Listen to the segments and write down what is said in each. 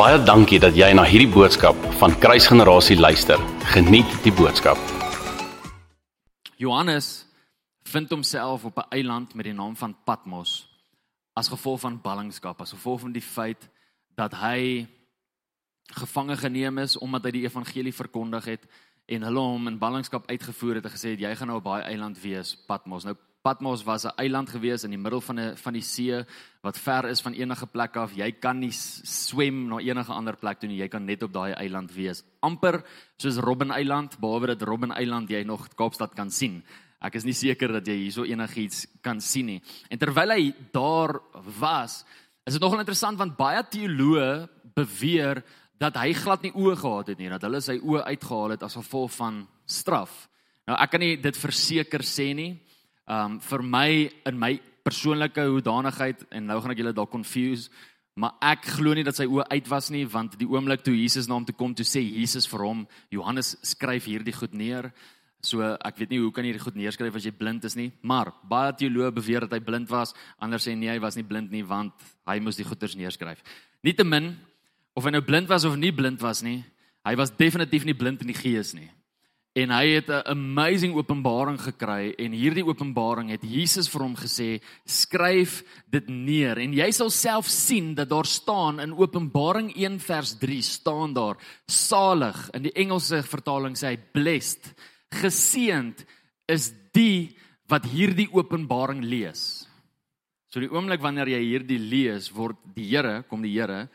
Baie dankie dat jy na hierdie boodskap van Kruisgenerasie luister. Geniet die boodskap. Johannes vind homself op 'n eiland met die naam van Patmos as gevolg van ballingskap, as gevolg van die feit dat hy gevange geneem is omdat hy die evangelie verkondig het en hulle hom in ballingskap uitgevoer het en gesê het jy gaan nou op baie eiland wees, Patmos. Nou Patmos was 'n eiland gewees in die middel van 'n van die see wat ver is van enige plek af. Jy kan nie swem na enige ander plek toe nie. Jy kan net op daai eiland wees. amper soos Robben Eiland, behalwe dat Robben Eiland jy nog Kaapstad kan sien. Ek is nie seker dat jy hierso enigiets kan sien nie. En terwyl hy daar was, is dit nogal interessant want baie teoloë beweer dat hy glad nie oë gehad het nie, dat hulle sy oë uitgehaal het as gevolg van straf. Nou ek kan nie dit verseker sê nie. Um vir my in my persoonlike hoedanigheid en nou gaan ek julle dalk confuse, maar ek glo nie dat sy oë uit was nie want die oomblik toe Jesus na hom toe kom toe sê Jesus vir hom, Johannes skryf hierdie goed neer. So ek weet nie hoe kan jy dit goed neerskryf as jy blind is nie, maar baie teoloë beweer dat hy blind was, ander sê nee, hy was nie blind nie want hy moes die goeters neerskryf. Nietemin of hy nou blind was of nie blind was nie, hy was definitief nie blind in die gees nie. En hy het 'n amazing openbaring gekry en hierdie openbaring het Jesus vir hom gesê, skryf dit neer en jy sal self sien dat daar staan in Openbaring 1 vers 3 staan daar salig in die Engelse vertaling sê hy blessed, geseënd is die wat hierdie openbaring lees. So die oomblik wanneer jy hierdie lees, word die Here, kom die Here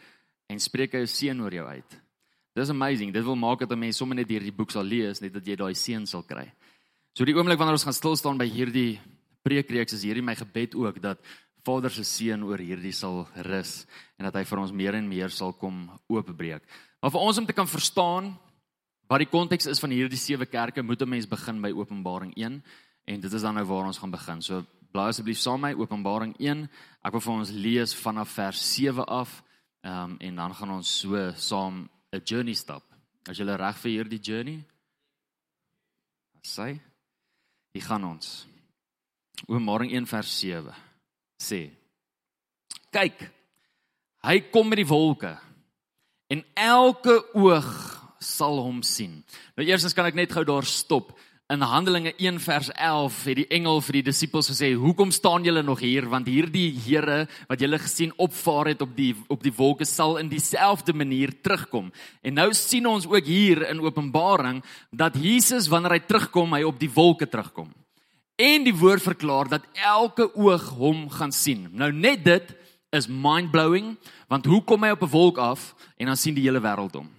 en spreek hy 'n seën oor jou uit. Dis amazing. Dit wil maak dat 'n mens sommer net hierdie boek sal lees net dat jy daai seën sal kry. So die oomblik wanneer ons gaan stil staan by hierdie preekreeks is hierdie my gebed ook dat Vader se seën oor hierdie sal rus en dat hy vir ons meer en meer sal kom oopbreek. Maar vir ons om te kan verstaan wat die konteks is van hierdie sewe kerke, moet 'n mens begin by Openbaring 1 en dit is dan nou waar ons gaan begin. So blaai asseblief saam met my Openbaring 1. Ek wil vir ons lees vanaf vers 7 af. Ehm um, en dan gaan ons so saam 'n journey stap. As jy reg vir hierdie journey? Sê. Hier gaan ons. Openbaring 1 vers 7 sê: Kyk, hy kom met die wolke en elke oog sal hom sien. Nou eerstens kan ek net gou daar stop in Handelinge 1 vers 11 het die engel vir die disippels gesê: "Hoekom staan julle nog hier? Want hierdie Here wat julle gesien opvaar het op die op die wolke sal in dieselfde manier terugkom." En nou sien ons ook hier in Openbaring dat Jesus wanneer hy terugkom, hy op die wolke terugkom. En die woord verklaar dat elke oog hom gaan sien. Nou net dit is mind-blowing, want hoe kom hy op 'n wolk af en dan sien die hele wêreld hom?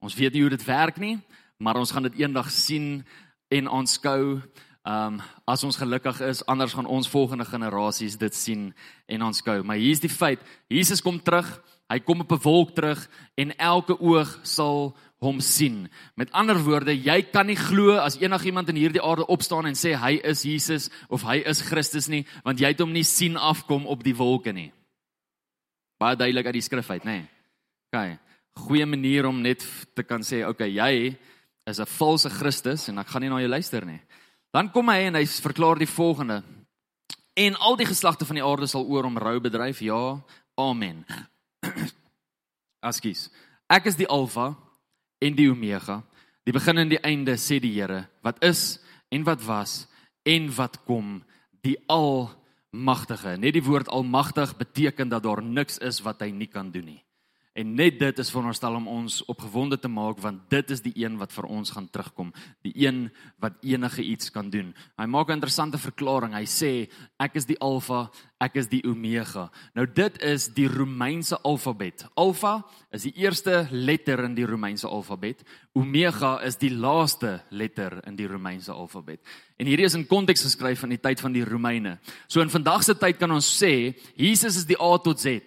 Ons weet nie hoe dit werk nie, maar ons gaan dit eendag sien en aanskou. Ehm um, as ons gelukkig is, anders gaan ons volgende generasies dit sien en aanskou. Maar hier's die feit, Jesus kom terug. Hy kom op 'n wolk terug en elke oog sal hom sien. Met ander woorde, jy kan nie glo as enigiemand in hierdie aarde opstaan en sê hy is Jesus of hy is Christus nie, want jy het hom nie sien afkom op die wolke nie. Baie duidelik uit die skrif uit, nê? Nee. OK. Goeie manier om net te kan sê, okay, jy is 'n valse Christus en ek gaan nie na jou luister nie. Dan kom hy en hy verklaar die volgende. En al die geslagte van die aarde sal oor hom rou bedryf. Ja. Amen. Askies. Ek is die Alfa en die Omega, die begin en die einde, sê die Here, wat is en wat was en wat kom, die Almagtige. Net die woord almagtig beteken dat daar niks is wat hy nie kan doen nie. En net dit is veronderstel om ons opgewonde te maak want dit is die een wat vir ons gaan terugkom, die een wat enige iets kan doen. Hy maak 'n interessante verklaring. Hy sê ek is die alfa, ek is die omega. Nou dit is die Romeinse alfabet. Alfa is die eerste letter in die Romeinse alfabet. Omega is die laaste letter in die Romeinse alfabet. En hierdie is in konteks geskryf van die tyd van die Romeine. So in vandag se tyd kan ons sê Jesus is die A tot Z.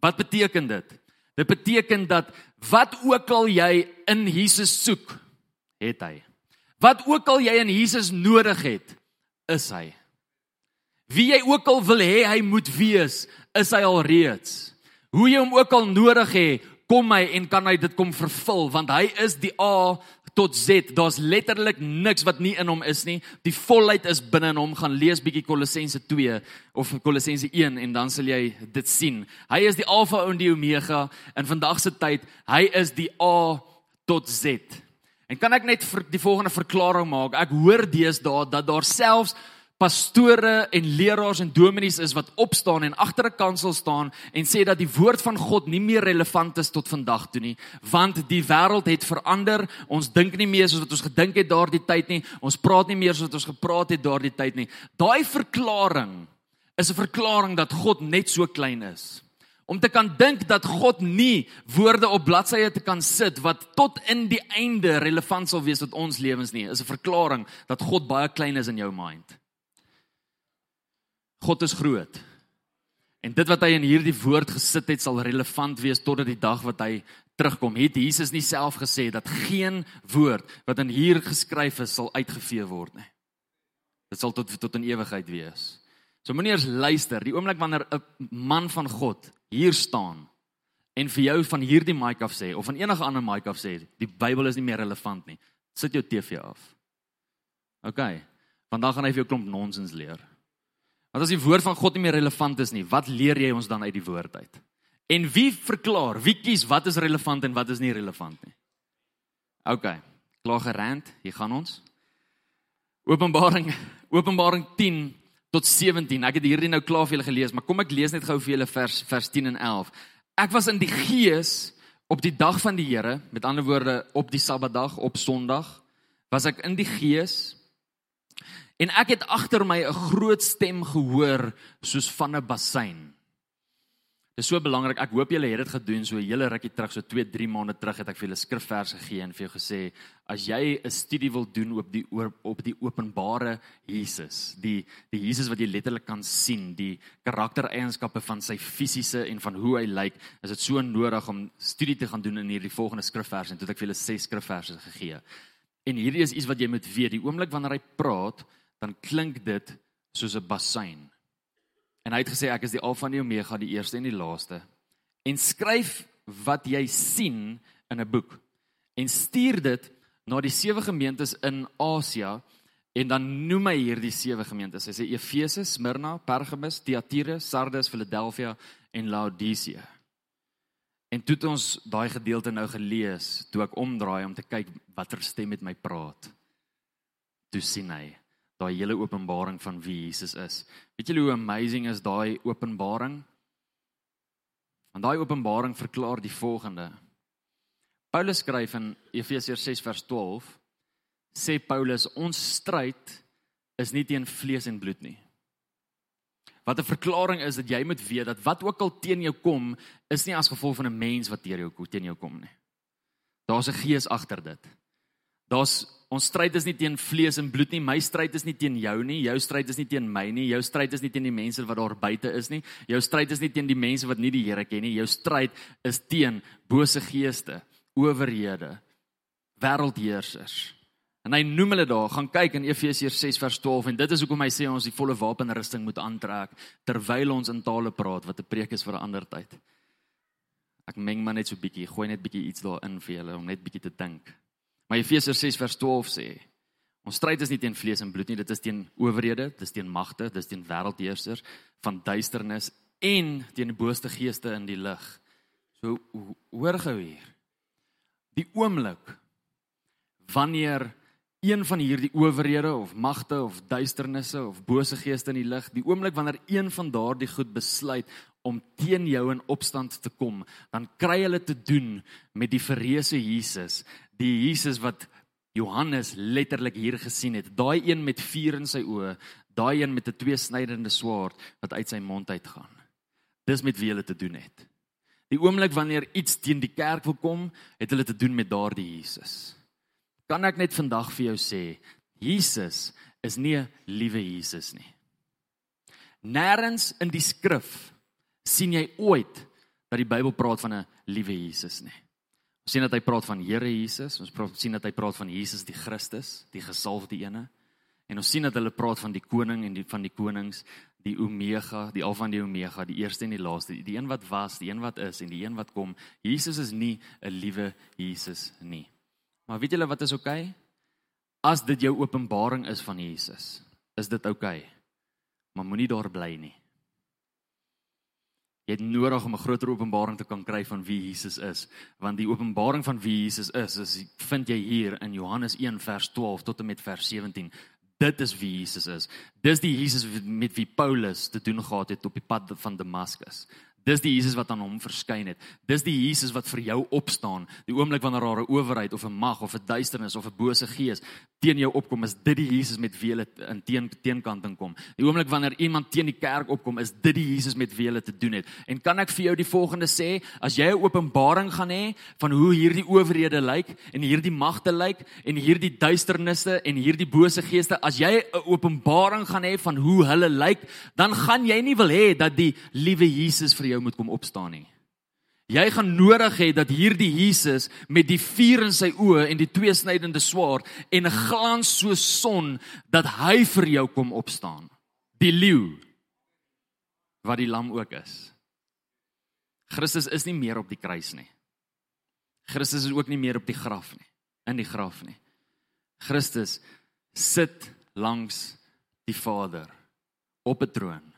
Wat beteken dit? Dit beteken dat wat ook al jy in Jesus soek, het hy. Wat ook al jy in Jesus nodig het, is hy. Wie jy ook al wil hê hy moet wees, is hy al reeds. Hoe jy hom ook al nodig het, kom hy en kan hy dit kom vervul want hy is die A tot Z. Daar's letterlik niks wat nie in hom is nie. Die volheid is binne in hom. Gaan lees bietjie Kolossense 2 of Kolossense 1 en dan sal jy dit sien. Hy is die Alfa en die Omega in vandag se tyd. Hy is die A tot Z. En kan ek net vir die volgende verklaring maak? Ek hoor deesdae dat daar selfs pastore en leraars en dominees is wat opstaan en agter 'n kansel staan en sê dat die woord van God nie meer relevant is tot vandag toe nie, want die wêreld het verander. Ons dink nie meer soos wat ons gedink het daardie tyd nie. Ons praat nie meer soos wat ons gepraat het daardie tyd nie. Daai verklaring is 'n verklaring dat God net so klein is. Om te kan dink dat God nie woorde op bladsye te kan sit wat tot in die einde relevant sal wees tot ons lewens nie, is 'n verklaring dat God baie klein is in jou mind. God is groot. En dit wat hy in hierdie woord gesit het sal relevant wees tot die dag wat hy terugkom. Het Jesus nie self gesê dat geen woord wat in hier geskryf is sal uitgevee word nie. Dit sal tot tot in ewigheid wees. So moenie eers luister die oomblik wanneer 'n man van God hier staan en vir jou van hierdie mic af sê of van enige ander mic af sê die Bybel is nie meer relevant nie. Sit jou TV af. OK. Vandag gaan hy vir jou klomp nonsens leer. Want as die woord van God nie meer relevant is nie, wat leer jy ons dan uit die woord uit? En wie verklaar, wie kies wat is relevant en wat is nie relevant nie? OK, klaar gerand, hier gaan ons. Openbaring Openbaring 10 tot 17. Ek het hierdie nou klaar vir julle gelees, maar kom ek lees net gou vir julle vers vers 10 en 11. Ek was in die gees op die dag van die Here, met ander woorde op die Sabbatdag, op Sondag, was ek in die gees En ek het agter my 'n groot stem gehoor soos van 'n bassein. Dit is so belangrik. Ek hoop julle het dit gedoen so 'n hele rukkie terug, so 2, 3 maande terug het ek vir julle skrifverse gegee en vir jou gesê as jy 'n studie wil doen op die op die openbare Jesus, die die Jesus wat jy letterlik kan sien, die karaktereienskappe van sy fisiese en van hoe hy lyk, is dit so nodig om studie te gaan doen in hierdie volgende skrifverse en toe ek vir julle 6 skrifverse gegee. En hierdie is iets wat jy moet weet, die oomblik wanneer hy praat, dan klink dit soos 'n bassein. En hy het gesê ek is die Alfa en die Omega, die eerste en die laaste. En skryf wat jy sien in 'n boek en stuur dit na die sewe gemeentes in Asia en dan noem hy hierdie sewe gemeentes. Hy sê Efese, Smyrna, Pergamus, Thyatira, Sardes, Philadelphia en Laodicea. En toe het ons daai gedeelte nou gelees, toe ek omdraai om te kyk watter stem met my praat. Toe sien hy daai hele openbaring van wie Jesus is. Weet julle hoe amazing is daai openbaring? Want daai openbaring verklaar die volgende. Paulus skryf in Efesiërs 6 vers 12 sê Paulus ons stryd is nie teen vlees en bloed nie. Wat 'n verklaring is dat jy moet weet dat wat ook al teen jou kom is nie as gevolg van 'n mens wat teen jou teen jou kom nie. Daar's 'n gees agter dit. Daar's Ons stryd is nie teen vlees en bloed nie. My stryd is nie teen jou nie. Jou stryd is nie teen my nie. Jou stryd is nie teen die mense wat daar buite is nie. Jou stryd is nie teen die mense wat nie die Here ken nie. Jou stryd is teen bose geeste, owerhede, wêreldheersers. En hy noem hulle daar, gaan kyk in Efesiërs 6 vers 12 en dit is hoekom hy sê ons die volle wapenrusting moet aantrek terwyl ons in tale praat wat 'n preek is vir 'n ander tyd. Ek meng maar net so bietjie, gooi net bietjie iets daarin vir julle om net bietjie te dink. Maar Efesiërs 6 vers 12 sê: Ons stryd is nie teen vlees en bloed nie, dit is teen owerhede, dit is teen magte, dit is teen wêreldheersers van duisternis en teen die booste geeste in die lig. So hoor gou hier. Die oomblik wanneer een van hierdie owerhede of magte of duisternisse of bose geeste in die lig, die oomblik wanneer een van daardie goed besluit om teen jou in opstand te kom, dan kry hulle te doen met die verreëse Jesus, die Jesus wat Johannes letterlik hier gesien het. Daai een met vuur in sy oë, daai een met 'n tweesnydende swaard wat uit sy mond uitgaan. Dis met wie hulle te doen het. Die oomblik wanneer iets teen die kerk wil kom, het hulle te doen met daardie Jesus. Kan ek net vandag vir jou sê, Jesus is nie 'n liewe Jesus nie. Nêrens in die skrif sien jy ooit dat die Bybel praat van 'n liewe Jesus nie. Ons sien dat hy praat van Here Jesus, ons praat sien dat hy praat van Jesus die Christus, die gesalfde ene. En ons sien dat hulle praat van die koning en die van die konings, die Omega, die Alfa en die Omega, die eerste en die laaste, die een wat was, die een wat is en die een wat kom. Jesus is nie 'n liewe Jesus nie. Maar weet julle wat is oukei? Okay? As dit jou openbaring is van Jesus, is dit oukei. Okay. Maar moenie daar bly nie. Jy het nodig om 'n groter openbaring te kan kry van wie Jesus is, want die openbaring van wie Jesus is, is vind jy hier in Johannes 1 vers 12 tot en met vers 17. Dit is wie Jesus is. Dis die Jesus met wie Paulus te doen gehad het op die pad van Damaskus. Dis die Jesus wat aan hom verskyn het. Dis die Jesus wat vir jou opstaan. Die oomblik wanneer daar 'n owerheid of 'n mag of 'n duisternis of 'n bose gees teen jou opkom, is dit die Jesus met wie jy in teen teenkanting kom. Die oomblik wanneer iemand teen die kerk opkom, is dit die Jesus met wie jy te doen het. En kan ek vir jou die volgende sê, as jy 'n openbaring gaan hê van hoe hierdie owerhede lyk en hierdie magte lyk en hierdie duisternisse en hierdie bose geeste, as jy 'n openbaring gaan hê van hoe hulle lyk, dan gaan jy nie wil hê dat die liewe Jesus vir jou jou moet kom opstaan nie. Jy gaan nodig hê dat hierdie Jesus met die vuur in sy oë en die tweesnydende swaard en 'n glans so son dat hy vir jou kom opstaan. Die leeu wat die lam ook is. Christus is nie meer op die kruis nie. Christus is ook nie meer op die graf nie, in die graf nie. Christus sit langs die Vader op 'n troon.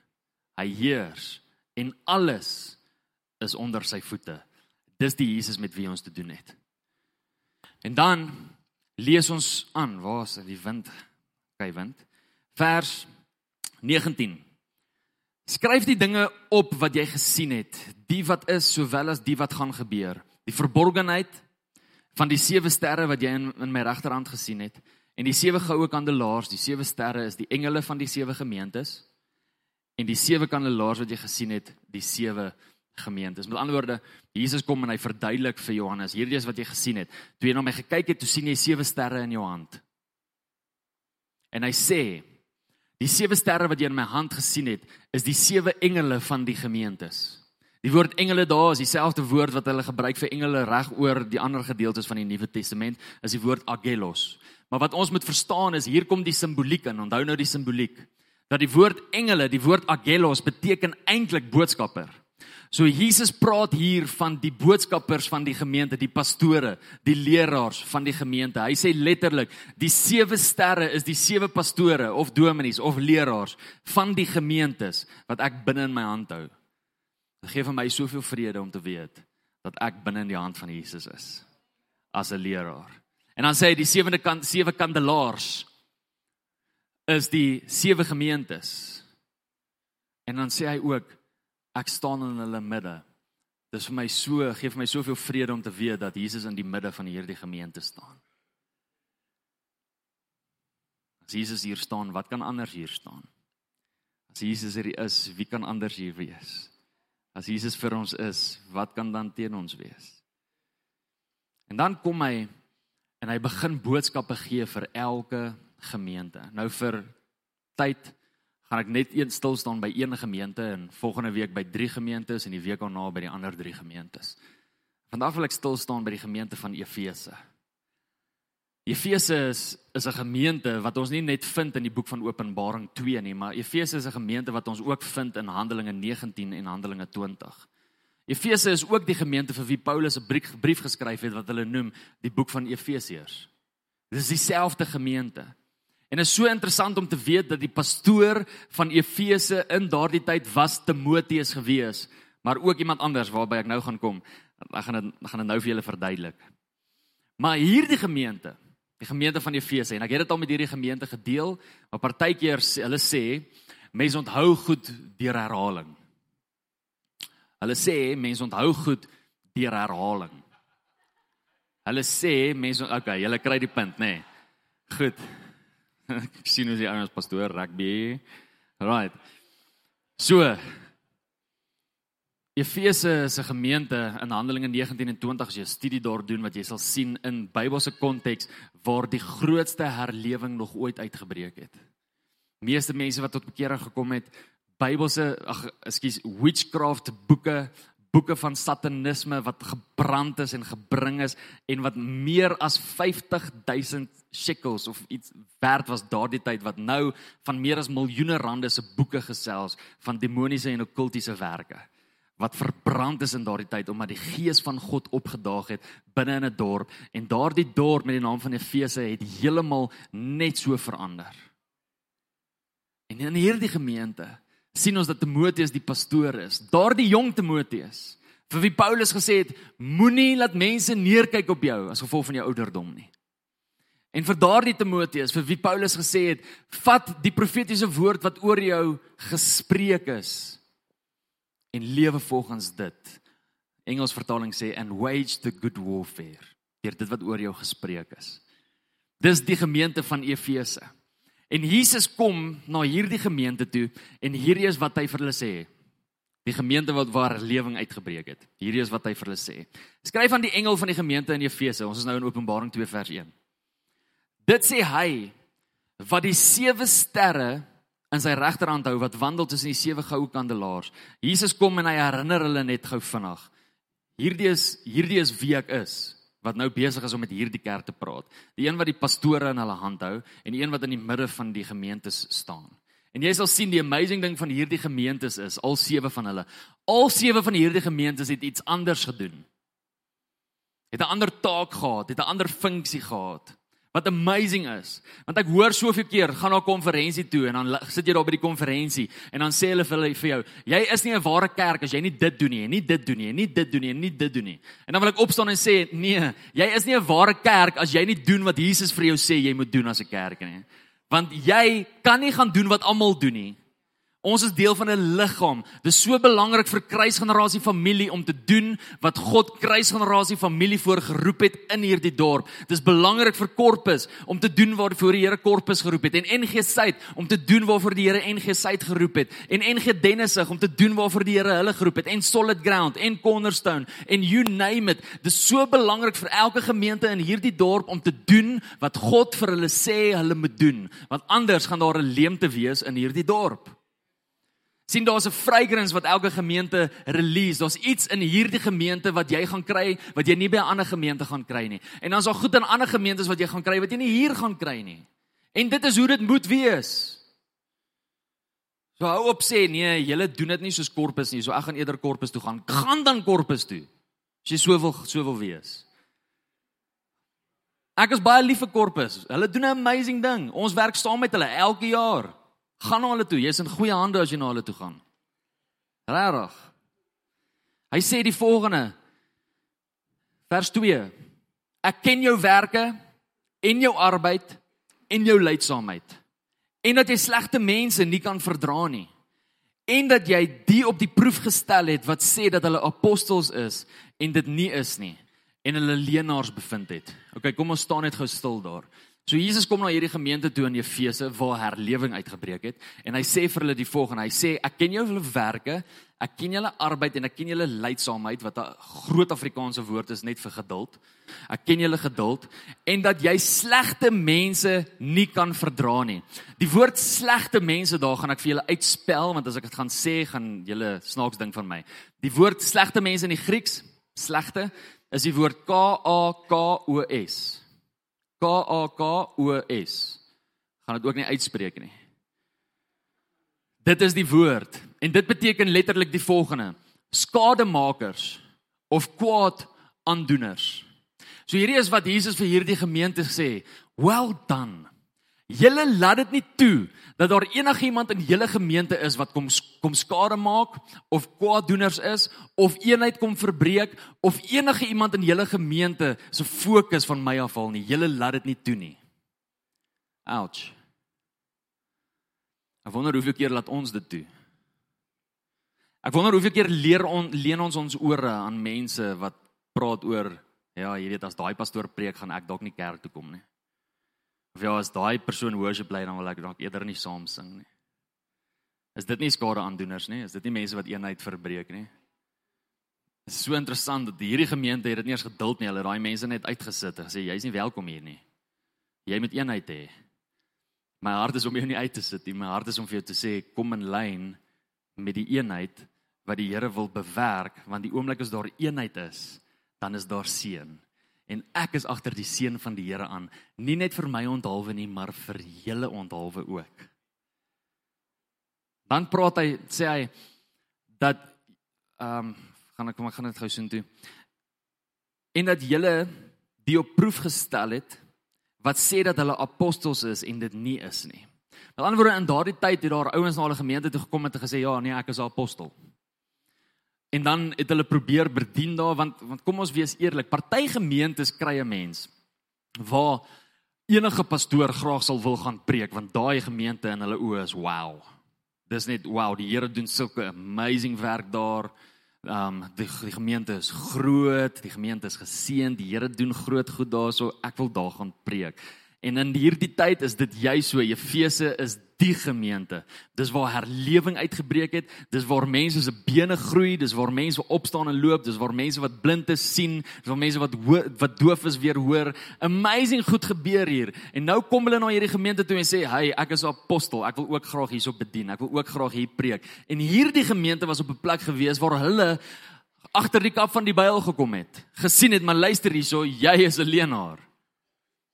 Hy heers en alles is onder sy voete. Dis die Jesus met wie ons te doen het. En dan lees ons aan, waar is die wind? Kyk wind. Vers 19. Skryf die dinge op wat jy gesien het, die wat is sowel as die wat gaan gebeur. Die verborgenheid van die sewe sterre wat jy in, in my regterhand gesien het en die sewe goue kandelaars, die sewe sterre is die engele van die sewe gemeentes en die sewe kandelaars wat jy gesien het, die sewe gemeentes. Met ander woorde, Jesus kom en hy verduidelik vir Johannes, hierdie is wat jy gesien het. Toe jy na my gekyk het, toe sien jy sewe sterre in jou hand. En hy sê, die sewe sterre wat jy in my hand gesien het, is die sewe engele van die gemeentes. Die woord engele daar is dieselfde woord wat hulle gebruik vir engele reg oor die ander gedeeltes van die Nuwe Testament, is die woord angelos. Maar wat ons moet verstaan is hier kom die simboliek in. Onthou nou die simboliek dat die woord engele, die woord angelos beteken eintlik boodskapper. So Jesus praat hier van die boodskappers van die gemeente, die pastore, die leraars van die gemeente. Hy sê letterlik, die sewe sterre is die sewe pastore of dominees of leraars van die gemeentes wat ek binne in my hand hou. Dit gee vir my soveel vrede om te weet dat ek binne in die hand van Jesus is as 'n leraar. En dan sê hy die sewende kan sewe kandelaars is die sewe gemeentes. En dan sê hy ook ek staan in hulle midde. Dis vir my so, gee vir my soveel vrede om te weet dat Jesus in die midde van hierdie gemeente staan. As Jesus hier staan, wat kan anders hier staan? As Jesus hier is, wie kan anders hier wees? As Jesus vir ons is, wat kan dan teen ons wees? En dan kom hy en hy begin boodskappe gee vir elke gemeente. Nou vir tyd gaan ek net een stil staan by een gemeente en volgende week by drie gemeentes en die week daarna by die ander drie gemeentes. Vandag wil ek stil staan by die gemeente van Efese. Efese is is 'n gemeente wat ons nie net vind in die boek van Openbaring 2 nie, maar Efese is 'n gemeente wat ons ook vind in Handelinge 19 en Handelinge 20. Efese is ook die gemeente vir wie Paulus 'n brief, brief geskryf het wat hulle noem die boek van Efesiërs. Dit is dieselfde gemeente. En is so interessant om te weet dat die pastoor van Efese in daardie tyd was Timoteus gewees, maar ook iemand anders waarby ek nou gaan kom. Ek gaan dit gaan dit nou vir julle verduidelik. Maar hierdie gemeente, die gemeente van Efese en ek het dit al met hierdie gemeente gedeel, maar partykeer hulle sê mense onthou goed deur herhaling. Hulle sê mense onthou goed deur herhaling. Hulle sê mense okay, julle kry die punt, nê? Nee. Goed. Sien hoe die ouens pastoor rugby. Right. So Efese is 'n gemeente in Handelinge 19 en 20 as jy 'n studie daar doen wat jy sal sien in Bybelse konteks waar die grootste herlewing nog ooit uitgebreek het. Meeste mense wat tot bekering gekom het, Bybelse ag ekskuus witchcraft boeke boeke van satanisme wat gebrand is en gebring is en wat meer as 50000 shekels of iets werd was daardie tyd wat nou van meer as miljoene rande se boeke gesels van demoniese en okkultiese werke wat verbrand is in daardie tyd omdat die gees van God opgedaag het binne in 'n dorp en daardie dorp met die naam van Efese het heeltemal net so verander. En in hierdie gemeente sien ons dat Timoteus die pastoor is. Daardie jong Timoteus vir wie Paulus gesê het moenie laat mense neerkyk op jou as gevolg van jou ouderdom nie. En vir daardie Timoteus vir wie Paulus gesê het vat die profetiese woord wat oor jou gespreek is en lewe volgens dit. Engels vertaling sê and wage the good warfare. Deur dit wat oor jou gespreek is. Dis die gemeente van Efese. En Jesus kom na hierdie gemeente toe en hierdie is wat hy vir hulle sê. Die gemeente wat waar lewing uitgebreek het. Hierdie is wat hy vir hulle sê. Skryf aan die engel van die gemeente in Efese. Ons is nou in Openbaring 2 vers 1. Dit sê hy wat die sewe sterre in sy regterhand hou wat wandel tussen die sewe goue kandelaars. Jesus kom en hy herinner hulle net gou vinnig. Hierdie is hierdie is wie ek is wat nou besig is om met hierdie kerk te praat. Die een wat die pastore in hulle hand hou en die een wat in die midde van die gemeentes staan. En jy sal sien die amazing ding van hierdie gemeentes is al sewe van hulle. Al sewe van hierdie gemeentes het iets anders gedoen. Het 'n ander taak gehad, het 'n ander funksie gehad. Wat amazing is, want ek hoor soveel keer gaan na 'n konferensie toe en dan sit jy daar by die konferensie en dan sê hulle vir hulle vir jou, jy is nie 'n ware kerk as jy nie dit doen nie, nie dit doen nie, nie dit doen nie, nie dit doen nie. En dan wil ek opstaan en sê, nee, jy is nie 'n ware kerk as jy nie doen wat Jesus vir jou sê jy moet doen as 'n kerk nie. Want jy kan nie gaan doen wat almal doen nie. Ons is deel van 'n liggaam. Dit is so belangrik vir kruisgenerasie familie om te doen wat God kruisgenerasie familie voorgeroep het in hierdie dorp. Dit is belangrik vir Korpus om te doen waarvoor die Here Korpus geroep het en NG Suid om te doen waarvoor die Here NG Suid geroep het en NG Dennisig om te doen waarvoor die Here hulle geroep het en Solid Ground en Cornerstone en you name it. Dit is so belangrik vir elke gemeente in hierdie dorp om te doen wat God vir hulle sê hulle moet doen, want anders gaan daar 'n leemte wees in hierdie dorp sien daar's 'n fragrance wat elke gemeente release. Daar's iets in hierdie gemeente wat jy gaan kry wat jy nie by 'n ander gemeente gaan kry nie. En dan's daar goed in ander gemeentes wat jy gaan kry wat jy nie hier gaan kry nie. En dit is hoe dit moet wees. So hou op sê nee, julle doen dit nie soos korpus nie. So ek gaan eerder korpus toe gaan. Gaan dan korpus toe. As jy so wil so wil wees. Ek is baie lief vir korpus. Hulle doen 'n amazing ding. Ons werk saam met hulle elke jaar. Gaan na hulle toe. Jy's in goeie hande as jy na hulle toe gaan. Regtig. Hy sê die volgende. Vers 2. Ek ken jou werke en jou arbeid en jou lydsaamheid. En dat jy slegte mense nie kan verdra nie. En dat jy die op die proef gestel het wat sê dat hulle apostels is en dit nie is nie en hulle leenaars bevind het. OK, kom ons staan net gou stil daar. So Jesus kom na hierdie gemeente toe in Efese waar herlewing uitgebreek het en hy sê vir hulle die volgende. Hy sê ek ken julle werke, ek ken julle arbeid en ek ken julle lydsaamheid wat 'n groot Afrikaanse woord is net vir geduld. Ek ken julle geduld en dat jy slegte mense nie kan verdra nie. Die woord slegte mense daar gaan ek vir julle uitspel want as ek dit gaan sê gaan julle snaaks ding van my. Die woord slegte mense in die Grieks, slegte, is die woord K A K O S. K A K O S. Gaan dit ook nie uitspreek nie. Dit is die woord en dit beteken letterlik die volgende: skademakers of kwaad aandoeners. So hierdie is wat Jesus vir hierdie gemeente sê, "Well done." Julle laat dit nie toe dat daar enigiemand in julle gemeente is wat kom kom skade maak of kwaaddoeners is of eenheid kom verbreek of enige iemand in julle gemeente se fokus van my afval nie. Julle laat dit nie toe nie. Ouch. Ek wonder hoeveel keer laat ons dit toe. Ek wonder hoeveel keer leer on, leen ons ons ore aan mense wat praat oor ja, jy weet as daai pastoor preek gaan ek dalk nie kerk toe kom nie. Of ja, as daai persoon worship lei dan wil ek dalk eerder nie saam sing nie. Is dit nie skade aandoeners nie? Is dit nie mense wat eenheid verbreek nie? Dit is so interessant dat hierdie gemeente het dit nie eens geduld nie. Hulle daai mense net uitgesit en gesê jy's nie welkom hier nie. Jy moet eenheid hê. My hart is om jou nie uit te sit nie. My hart is om vir jou te sê kom in lyn met die eenheid wat die Here wil bewerk want die oomblik as daar eenheid is, dan is daar seën en ek is agter die seën van die Here aan, nie net vir my onthaalwe nie, maar vir julle onthaalwe ook. Dan praat hy sê hy dat ehm um, gaan ek ek gaan dit gou sien toe. En dat julle die op proef gestel het wat sê dat hulle apostels is en dit nie is nie. Met ander woorde in daardie tyd het daar ouens na hulle gemeente toe gekom en het gesê ja, nee, ek is 'n apostel. En dan het hulle probeer bedien daar want want kom ons wees eerlik, party gemeentes kry 'n mens waar enige pastoor graag sal wil gaan preek want daai gemeente in hulle oë is wow. Dis net wow, die Here doen sulke amazing werk daar. Ehm um, die, die gemeente is groot, die gemeente is geseën, die Here doen groot goed daarso. Ek wil daar gaan preek. En in hierdie tyd is dit jy so Efese is die gemeente. Dis waar herlewing uitgebreek het. Dis waar mense se bene groei, dis waar mense opstaan en loop, dis waar mense wat blind is sien, dis waar mense wat wat doof is weer hoor. Amazing goed gebeur hier. En nou kom hulle na hierdie gemeente toe en sê, "Hey, ek is 'n apostel. Ek wil ook graag hierso bedien. Ek wil ook graag hier preek." En hierdie gemeente was op 'n plek gewees waar hulle agter die kap van die Bybel gekom het. Gesien het, maar luister hierso, jy is 'n leenaar.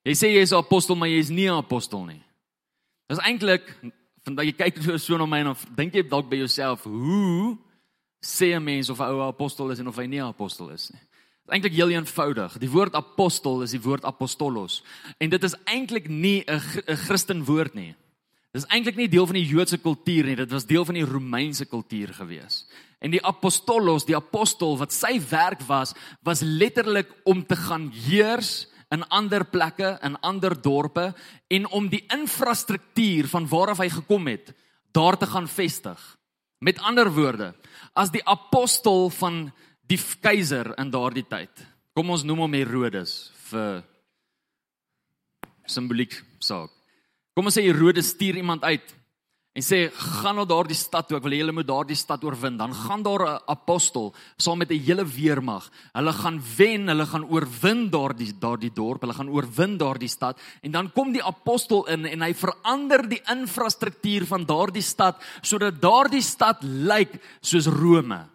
Jy sê jy is 'n apostel, maar jy is nie 'n apostel nie. Dis eintlik vandag jy kyk so na my en dink jy dalk by jouself, hoe sê 'n mens of 'n ou apostel is en of hy nie 'n apostel is nie? Dit is eintlik heel eenvoudig. Die woord apostel is die woord apostolos en dit is eintlik nie 'n 'n Christen woord nie. Dit is eintlik nie deel van die Joodse kultuur nie, dit was deel van die Romeinse kultuur gewees. En die apostolos, die apostel wat sy werk was, was letterlik om te gaan heers in ander plekke, in ander dorpe en om die infrastruktuur van waaraf hy gekom het, daar te gaan vestig. Met ander woorde, as die apostel van die keiser in daardie tyd. Kom ons noem hom Herodes vir simboliek saak. Kom ons sê Herodes stuur iemand uit en sê gaan na daardie stad toe ek wil hê julle moet daardie stad oorwin. Dan gaan daar 'n apostel saam met 'n hele weermag. Hulle gaan wen hulle gaan oorwin daardie daardie dorp hulle gaan oorwin daardie stad. En dan kom die apostel in en hy verander die infrastruktuur van daardie stad sodat daardie stad lyk soos Rome.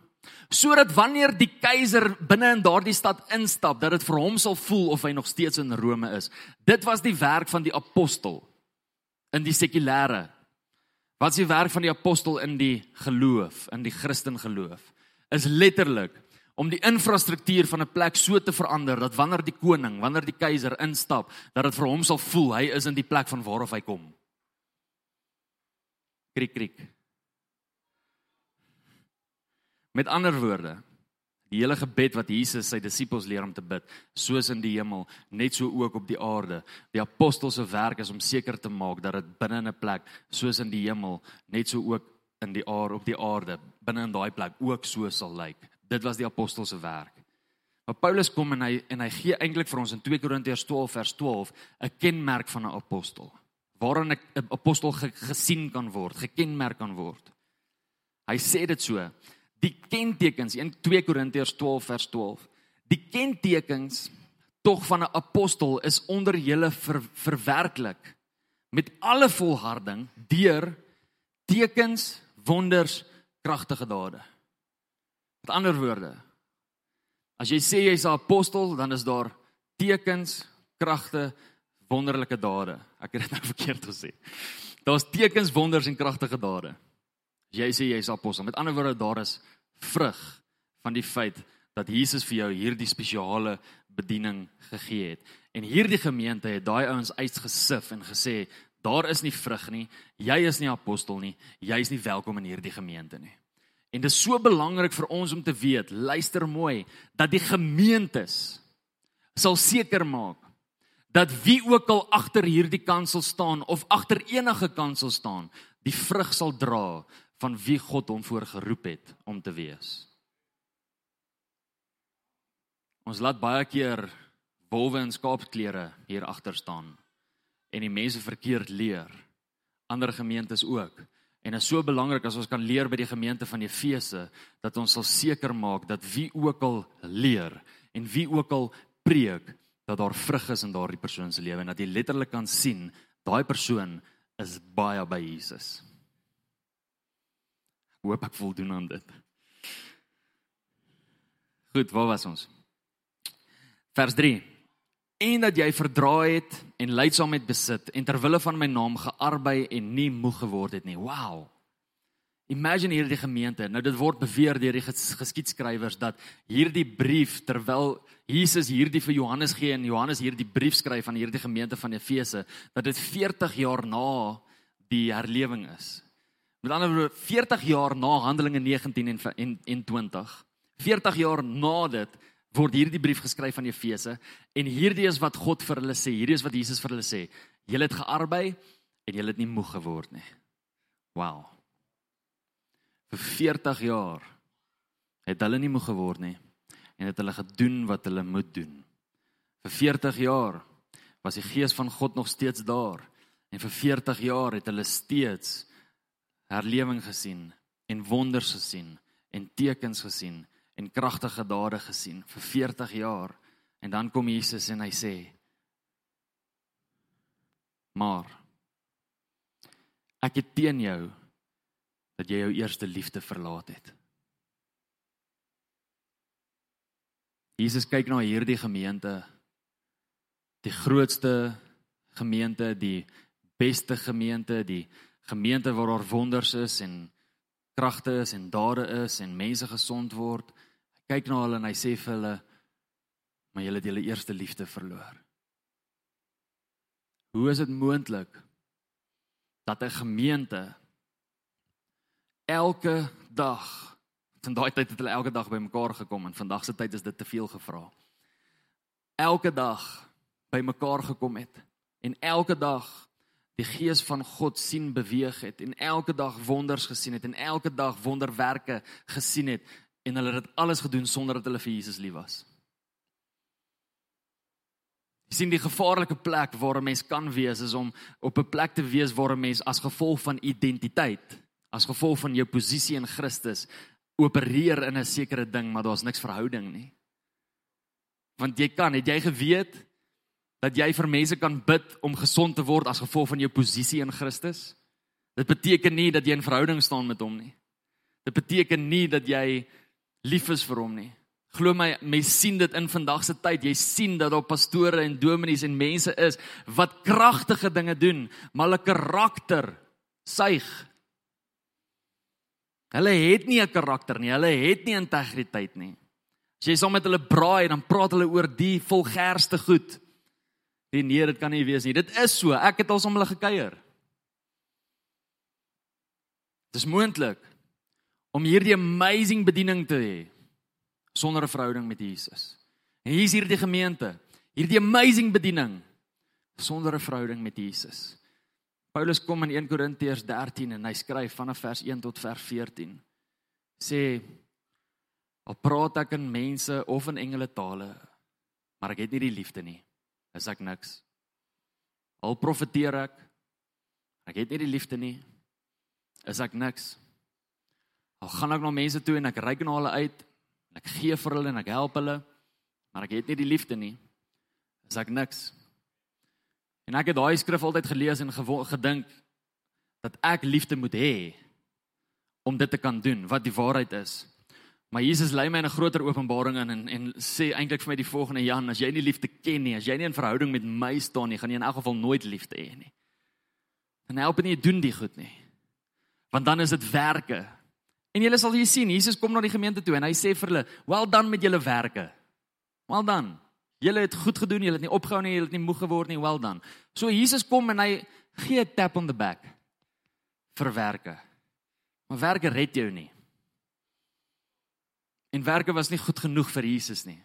Sodat wanneer die keiser binne in daardie stad instap dat dit vir hom sal voel of hy nog steeds in Rome is. Dit was die werk van die apostel in die sekulêre Wat is die werk van die apostel in die geloof, in die Christen geloof? Is letterlik om die infrastruktuur van 'n plek so te verander dat wanneer die koning, wanneer die keiser instap, dat dit vir hom sal voel hy is in die plek van waarof hy kom. Kriek kriek. Met ander woorde, Die hele gebed wat Jesus sy disippels leer om te bid, soos in die hemel, net so ook op die aarde. Die apostels se werk is om seker te maak dat dit binne in 'n plek soos in die hemel, net so ook in die aarde op die aarde, binne in daai plek ook so sal lyk. Dit was die apostels se werk. Maar Paulus kom en hy en hy gee eintlik vir ons in 2 Korintiërs 12 vers 12 'n kenmerk van 'n apostel. Waarin 'n apostel gesien kan word, gekenmerk kan word. Hy sê dit so: die kentekens in 2 Korintiërs 12 vers 12. Die kentekens tog van 'n apostel is onder julle ver, verwerklik met alle volharding deur tekens, wonders, kragtige dade. Met ander woorde, as jy sê jy's 'n apostel, dan is daar tekens, kragte, wonderlike dade. Ek het dit nou verkeerd gesê. Daar's tekens, wonders en kragtige dade. Jy sê jy's apostel. Met ander woorde, daar is vrug van die feit dat Jesus vir jou hierdie spesiale bediening gegee het. En hierdie gemeente het daai ouens uitgesif en gesê, daar is nie vrug nie. Jy is nie apostel nie. Jy is nie welkom in hierdie gemeente nie. En dit is so belangrik vir ons om te weet, luister mooi, dat die gemeentes sal seker maak dat wie ook al agter hierdie kansel staan of agter enige kansel staan, die vrug sal dra van wie God hom voorgeroep het om te wees. Ons laat baie keer wolwe in skaapklere hier agter staan en die mense verkeerd leer. Ander gemeentes ook. En dit is so belangrik as ons kan leer by die gemeente van Efese dat ons sal seker maak dat wie ook al leer en wie ook al preek dat daar vrug is in daardie persoon se lewe en dat jy letterlik kan sien daai persoon is baie by Jesus hoop ek voldoen aan dit. Goed, waar was ons? Vers 3. En dat jy verdraai het en leidsaamheid besit en ter wille van my naam gearbei en nie moeg geword het nie. Wow. Imagine hierdie gemeente. Nou dit word beweer deur die ges geskiedskrywers dat hierdie brief terwyl Jesus hierdie vir Johannes gee en Johannes hierdie brief skryf aan hierdie gemeente van Efese, dat dit 40 jaar na die herlewing is. Met ander woorde 40 jaar na Handelinge 19 en en, en 20. 40 jaar na dit word hierdie brief geskryf aan Efese en hierdie is wat God vir hulle sê. Hierdie is wat Jesus vir hulle sê. Julle het gearbei en julle het nie moeg geword nie. Wow vir 40 jaar het hulle nie moeg geword nie en het hulle gedoen wat hulle moet doen. Vir 40 jaar was die gees van God nog steeds daar en vir 40 jaar het hulle steeds herlewing gesien en wonders gesien en tekens gesien en kragtige dade gesien vir 40 jaar en dan kom Jesus en hy sê maar ek het teen jou dat jy jou eerste liefde verlaat het. Jesus kyk na hierdie gemeente, die grootste gemeente, die beste gemeente, die gemeente waar daar wonders is en kragte is en dade is en mense gesond word. Hy kyk na hulle en hy sê vir hulle maar julle het julle eerste liefde verloor. Hoe is dit moontlik dat 'n gemeente elke dag. Van daai tyd het hulle elke dag bymekaar gekom en vandag se tyd is dit te veel gevra. Elke dag bymekaar gekom het en elke dag die gees van God sien beweeg het en elke dag wonders gesien het en elke dag wonderwerke gesien het en hulle het dit alles gedoen sonder dat hulle vir Jesus lief was. Jy sien die gevaarlike plek waar 'n mens kan wees is om op 'n plek te wees waar 'n mens as gevolg van identiteit as gevolg van jou posisie in Christus opereer in 'n sekere ding, maar daar's niks verhouding nie. Want jy kan, het jy geweet dat jy vir mense kan bid om gesond te word as gevolg van jou posisie in Christus? Dit beteken nie dat jy in verhouding staan met hom nie. Dit beteken nie dat jy lief is vir hom nie. Glo my, mense sien dit in vandag se tyd. Jy sien dat daar pastore en dominees en mense is wat kragtige dinge doen, maar hulle karakter suig Hulle het nie 'n karakter nie. Hulle het nie integriteit nie. As jy saam met hulle braai, dan praat hulle oor die volgerste goed. Nee, nee, dit kan nie wees nie. Dit is so. Ek het al saam hulle gekuier. Dit is moontlik om hierdie amazing bediening te hê sonder 'n verhouding met Jesus. En hier is hierdie gemeente, hierdie amazing bediening sonder 'n verhouding met Jesus. Paulus kom in 1 Korintiërs 13 en hy skryf vanaf vers 1 tot vers 14. Sê al praat ek in mense of in engele tale, maar ek het nie die liefde nie, is ek niks. Al profeteer ek, ek het nie die liefde nie, is ek niks. Al gaan ek na mense toe en ek reik na hulle uit, ek gee vir hulle en ek help hulle, maar ek het nie die liefde nie, is ek niks. En ek het daai skrif altyd gelees en gedink dat ek liefde moet hê om dit te kan doen wat die waarheid is. Maar Jesus lei my in 'n groter openbaring in en en sê eintlik vir my die volgende Jan, as jy nie liefde ken nie, as jy nie in verhouding met my staan nie, gaan jy in elk geval nooit liefde hê nie. Dan help dit nie doen die goed nie. Want dan is dit werke. En julle sal hier sien, Jesus kom na die gemeente toe en hy sê vir hulle, "Well done met julle werke." Well done. Julle het goed gedoen, julle het nie opgehou nie, julle het nie moeg geword nie, well done. So Jesus kom en hy gee 'n tap on the back vir werke. Maar werke red jou nie. En werke was nie goed genoeg vir Jesus nie.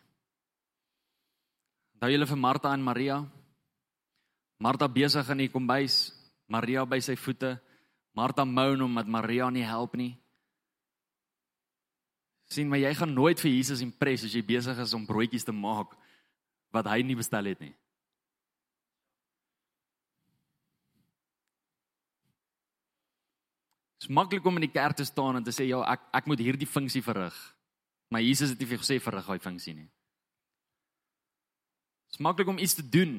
Onthou julle vir Martha en Maria? Martha besig in die kombuis, Maria by sy voete. Martha moan omdat Maria nie help nie. Sien, maar jy gaan nooit vir Jesus impress as jy besig is om broodjies te maak wat hy nie bestel het nie. Dit is maklik om in die kerk te staan en te sê ja, ek ek moet hierdie funksie verrig. Maar Jesus het nie vir gesê verrig daai funksie nie. Dit is maklik om iets te doen.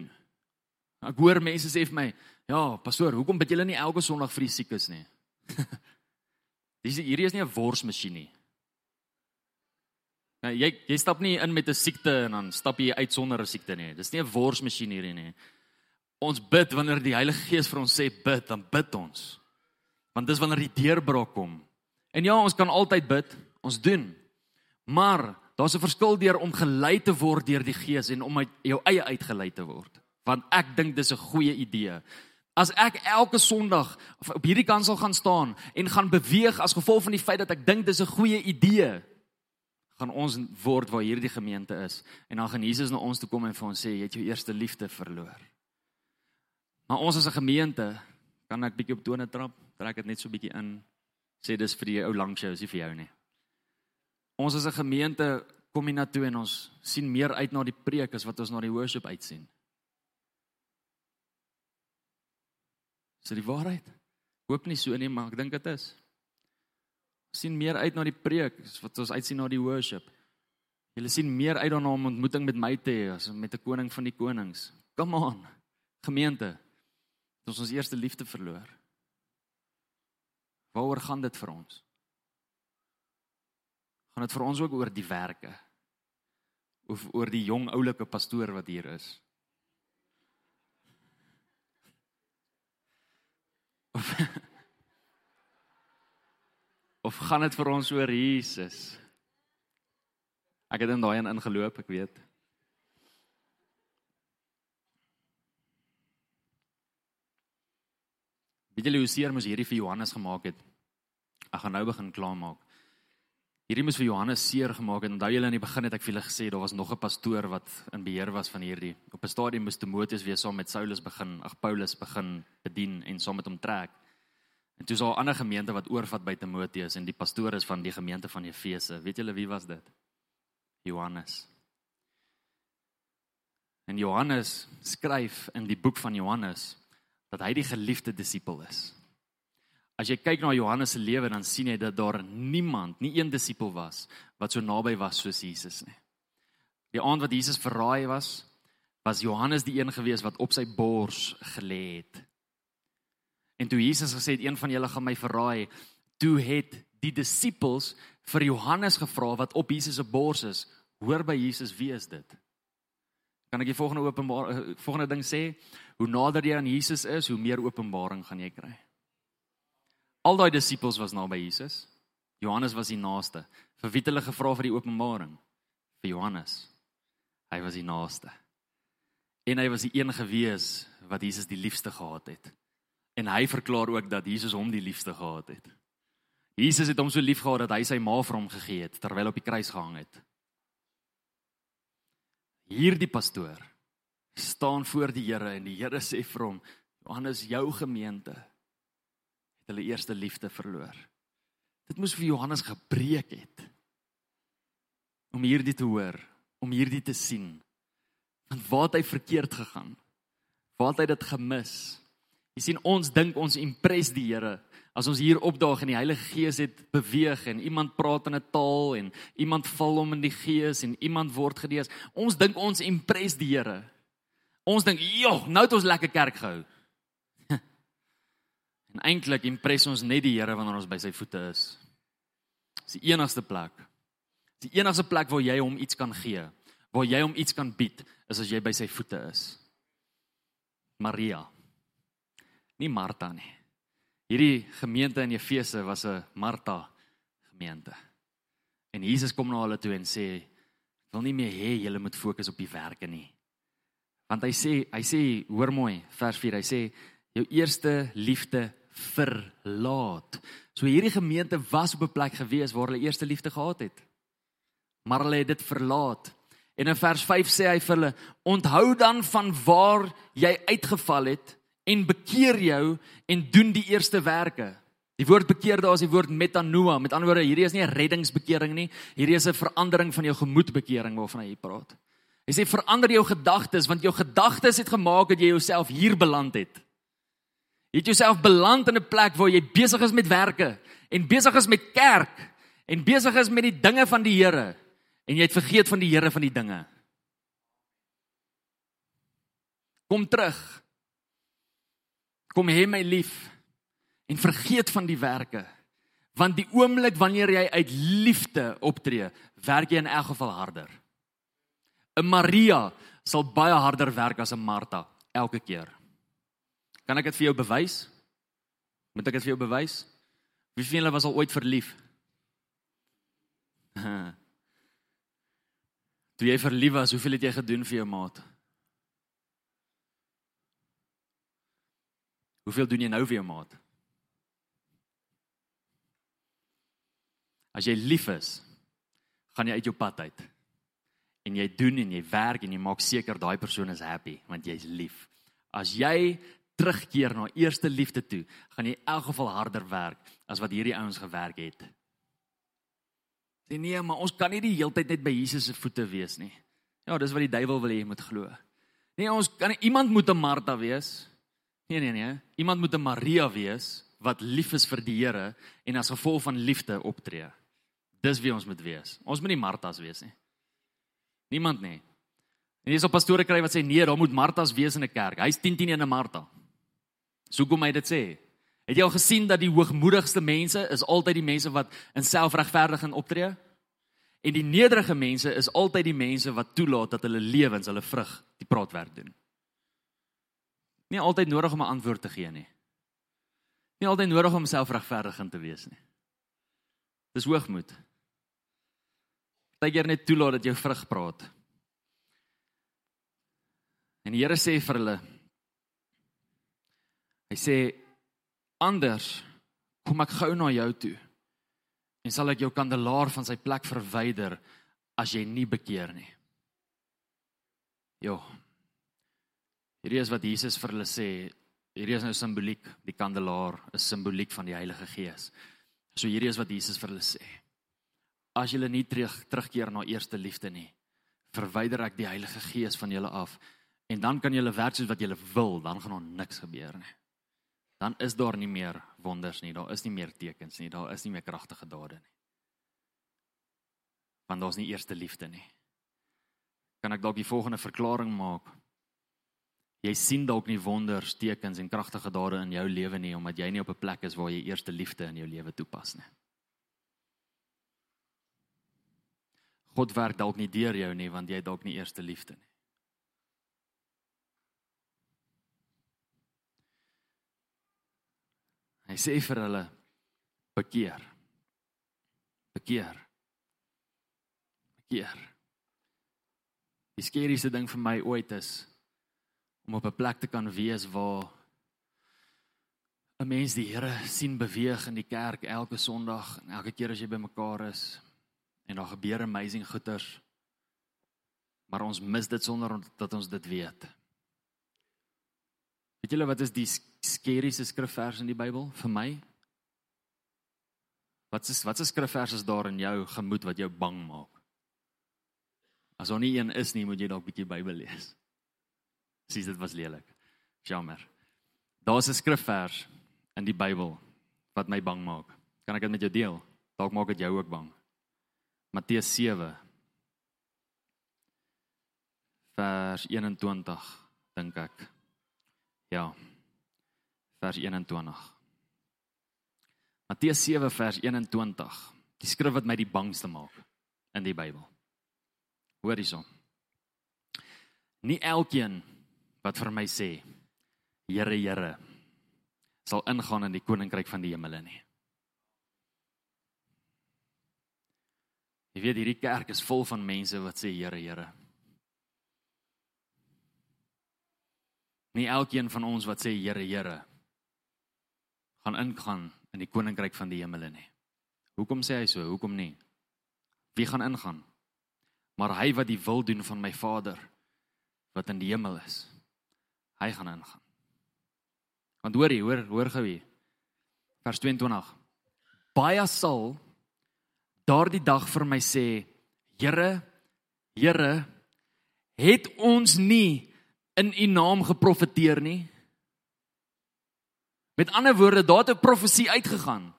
Ek hoor mense sê vir my, ja, pastoor, hoekom bid julle nie elke Sondag vir die siekes nie? Dis hierdie is nie 'n worsmasjien nie. Nou, jy jy stap nie in met 'n siekte en dan stap jy uit sonder 'n siekte nie. Dis nie 'n worsmasjien hierdie nie. Ons bid wanneer die Heilige Gees vir ons sê bid, dan bid ons. Want dis wanneer die deurbraak kom En ja, ons kan altyd bid, ons doen. Maar daar's 'n verskil deur om gelei te word deur die Gees en om uit jou eie uitgelei te word. Want ek dink dis 'n goeie idee. As ek elke Sondag op hierdie kant sal gaan staan en gaan beweeg as gevolg van die feit dat ek dink dis 'n goeie idee, gaan ons word waar hierdie gemeente is en dan gaan Jesus na ons toe kom en vir ons sê jy het jou eerste liefde verloor. Maar ons as 'n gemeente kan ek bietjie op tone trap, trek dit net so bietjie in. Sê dis vir die ou lank show, is nie vir jou nie. Ons as 'n gemeente kom hier na toe en ons sien meer uit na die preek as wat ons na die worship uitsien. Is dit die waarheid? Hoop nie so nie, maar ek dink dit is. Ons sien meer uit na die preek as wat ons uitsien na die worship. Julle sien meer uit daarna om ontmoeting met my te hê as met 'n koning van die konings. Come on. Gemeente. Is ons eerste liefde verloor. Waaroor gaan dit vir ons? Gaan dit vir ons ook oor die werke? Of oor die jong oulike pastoor wat hier is? Of, of gaan dit vir ons oor Jesus? Ek het in daai een ingeloop, ek weet. Weet julle hoe seer mos hierdie vir Johannes gemaak het? Ek gaan nou begin klaarmaak. Hierdie moes vir Johannes seer gemaak het. Onthou julle in die begin het ek vir julle gesê daar was nog 'n pastoor wat in beheer was van hierdie. Op 'n stadium moes Timoteus weer saam met Saulus begin, ag Paulus begin bedien en saam met hom trek. En toe is daar 'n ander gemeente wat oorvat by Timoteus en die pastoor is van die gemeente van Efese. Weet julle wie was dit? Johannes. En Johannes skryf in die boek van Johannes dat hy die geliefde disipel is. As jy kyk na Johannes se lewe dan sien jy dat daar niemand, nie een disipel was wat so naby was soos Jesus nie. Die aand wat Jesus verraai was, was Johannes die een gewees wat op sy bors gelê het. En toe Jesus gesê het een van julle gaan my verraai, toe het die disippels vir Johannes gevra wat op Jesus se bors is, hoor by Jesus wie is dit? Kan ek die volgende openbaar eh, volgende ding sê? Hoe nader jy aan Jesus is, hoe meer openbaring gaan jy kry. Al daai disippels was naby Jesus. Johannes was die naaste. Vir wie het hulle gevra vir die openbaring? Vir Johannes. Hy was die naaste. En hy was die een gewees wat Jesus die liefste gehad het. En hy verklaar ook dat Jesus hom die liefste gehad het. Jesus het hom so lief gehad dat hy sy ma vir hom gegee het terwyl op die kruis gehang het. Hierdie pastoor staan voor die Here en die Here sê vir hom: "Johannes, jou gemeente het hulle eerste liefde verloor." Dit moes vir Johannes gebreek het om hierdie te hoor, om hierdie te sien. Want waar het hy verkeerd gegaan? Waar het hy dit gemis? Jy sien ons dink ons impres die Here as ons hier opdaag en die Heilige Gees het beweeg en iemand praat in 'n taal en iemand val om in die Gees en iemand word genees. Ons dink ons impres die Here. Ons dink, "Joh, nou het ons lekker kerk gehou." En eintlik impres ons net die Here wanneer ons by sy voete is. Dis die enigste plek. Dis die enigste plek waar jy hom iets kan gee, waar jy hom iets kan bied, is as jy by sy voete is. Maria. Nie Martha nie. Hierdie gemeente in Efese was 'n Martha gemeente. En Jesus kom na hulle toe en sê: "Ek wil nie meer hê julle moet fokus op die werke nie." Want hy sê, hy sê, hoor mooi, vers 4, hy sê jou eerste liefde verlaat. So hierdie gemeente was op 'n plek gewees waar hulle eerste liefde gehad het. Maar hulle het dit verlaat. En in vers 5 sê hy vir hulle: "Onthou dan van waar jy uitgeval het en bekeer jou en doen die eerste werke. Die woord bekeer daar is die woord metanoia. Met ander woorde, hierdie is nie 'n reddingsbekering nie. Hierdie is 'n verandering van jou gemoedbekering waarvan hy praat. Hy sê verander jou gedagtes want jou gedagtes het gemaak dat jy jouself hier beland het. Jy het jouself beland in 'n plek waar jy besig is met werke en besig is met kerk en besig is met die dinge van die Here en jy het vergeet van die Here van die dinge. Kom terug. Kom hê my lief en vergeet van die werke. Want die oomblik wanneer jy uit liefde optree werk jy in elk geval harder. 'n Maria sal baie harder werk as 'n Martha elke keer kan ek dit vir jou bewys moet ek dit vir jou bewys wie van julle was al ooit verlief Toe jy verlief was, hoeveel het jy gedoen vir jou maat? Hoeveel doen jy nou vir jou maat? As jy lief is, gaan jy uit jou pad uit. En jy doen en jy werk en jy maak seker daai persoon is happy want jy's lief. As jy terugkeer na eerste liefde toe, gaan jy in elk geval harder werk as wat hierdie ouens gewerk het. Sê nee, maar ons kan nie die hele tyd net by Jesus se voete wees nie. Ja, dis wat die duiwel wil hê jy moet glo. Nee, ons kan iemand moet 'n Martha wees. Nee nee nee, iemand moet 'n Maria wees wat lief is vir die Here en as gevolg van liefde optree. Dis wie ons moet wees. Ons moet nie Martas wees nie. Niemand nie. En dis op pastore kry wat sê nee, daar moet Martas wees in 'n kerk. Hy's 10 10 in 'n Martha. So kom hy dit sê. Het jy al gesien dat die hoogmoedigste mense is altyd die mense wat in selfregverdiging optree? En die nederige mense is altyd die mense wat toelaat dat hulle lewens, hulle vrug, die praatwerk doen nie altyd nodig om 'n antwoord te gee nie. Nie altyd nodig om selfregverdigend te wees nie. Dis hoogmoed. Partykeer net toelaat dat jy vrug praat. En die Here sê vir hulle Hy sê anders kom ek gou na jou toe en sal ek jou kandelaar van sy plek verwyder as jy nie bekeer nie. Jo, Hierdie is wat Jesus vir hulle sê. Hierdie is nou simboliek, die kandelaar is simboliek van die Heilige Gees. So hierdie is wat Jesus vir hulle sê. As julle nie terug terugkeer na eerste liefde nie, verwyder ek die Heilige Gees van julle af en dan kan julle werk soos wat julle wil, dan gaan daar niks gebeur nie. Dan is daar nie meer wonders nie, daar is nie meer tekens nie, daar is nie meer kragtige dade nie. Want daar's nie eerste liefde nie. Kan ek dalk die volgende verklaring maak? Jy sien dalk nie wonders, tekens en kragtige dade in jou lewe nie omdat jy nie op 'n plek is waar jy eerste liefde in jou lewe toepas nie. God werk dalk nie deur jou nie want jy dalk nie eerste liefde nie. Hy sê vir hulle bekeer. Bekeer. Bekeer. Die skerieste ding vir my ooit is om op 'n plek te kan wees waar 'n mens die Here sien beweeg in die kerk elke Sondag en elke keer as jy bymekaar is en daar gebeur amazing goeters maar ons mis dit sonder dat ons dit weet. Weet julle wat is die skerieste skrifvers in die Bybel vir my? Wat is wat is skrifvers is daar in jou gemoed wat jou bang maak? As daar nie een is nie, moet jy dalk bietjie Bybel lees. Sies dit was lelik. Jammer. Daar's 'n skrifvers in die Bybel wat my bang maak. Kan ek dit met jou deel? Dalk maak dit jou ook bang. Matteus 7 vers 21 dink ek. Ja. Vers 21. Matteus 7 vers 21. Die skrif wat my die bangste maak in die Bybel. Hoor hierson. Nie elkeen wat vir my sê Here Here sal ingaan in die koninkryk van die hemele nie. Jy weet hierdie kerk is vol van mense wat sê Here Here. Nie elkeen van ons wat sê Here Here gaan ingaan in die koninkryk van die hemele nie. Hoekom sê hy so? Hoekom nie? Wie gaan ingaan? Maar hy wat die wil doen van my Vader wat in die hemel is hy gaan ingaan. Want hoor jy, hoor, hoor gou hier. Vers 22. Baie sal daardie dag vir my sê, Here, Here, het ons nie in u naam geprofeteer nie? Met ander woorde, daar het 'n profesie uitgegaan.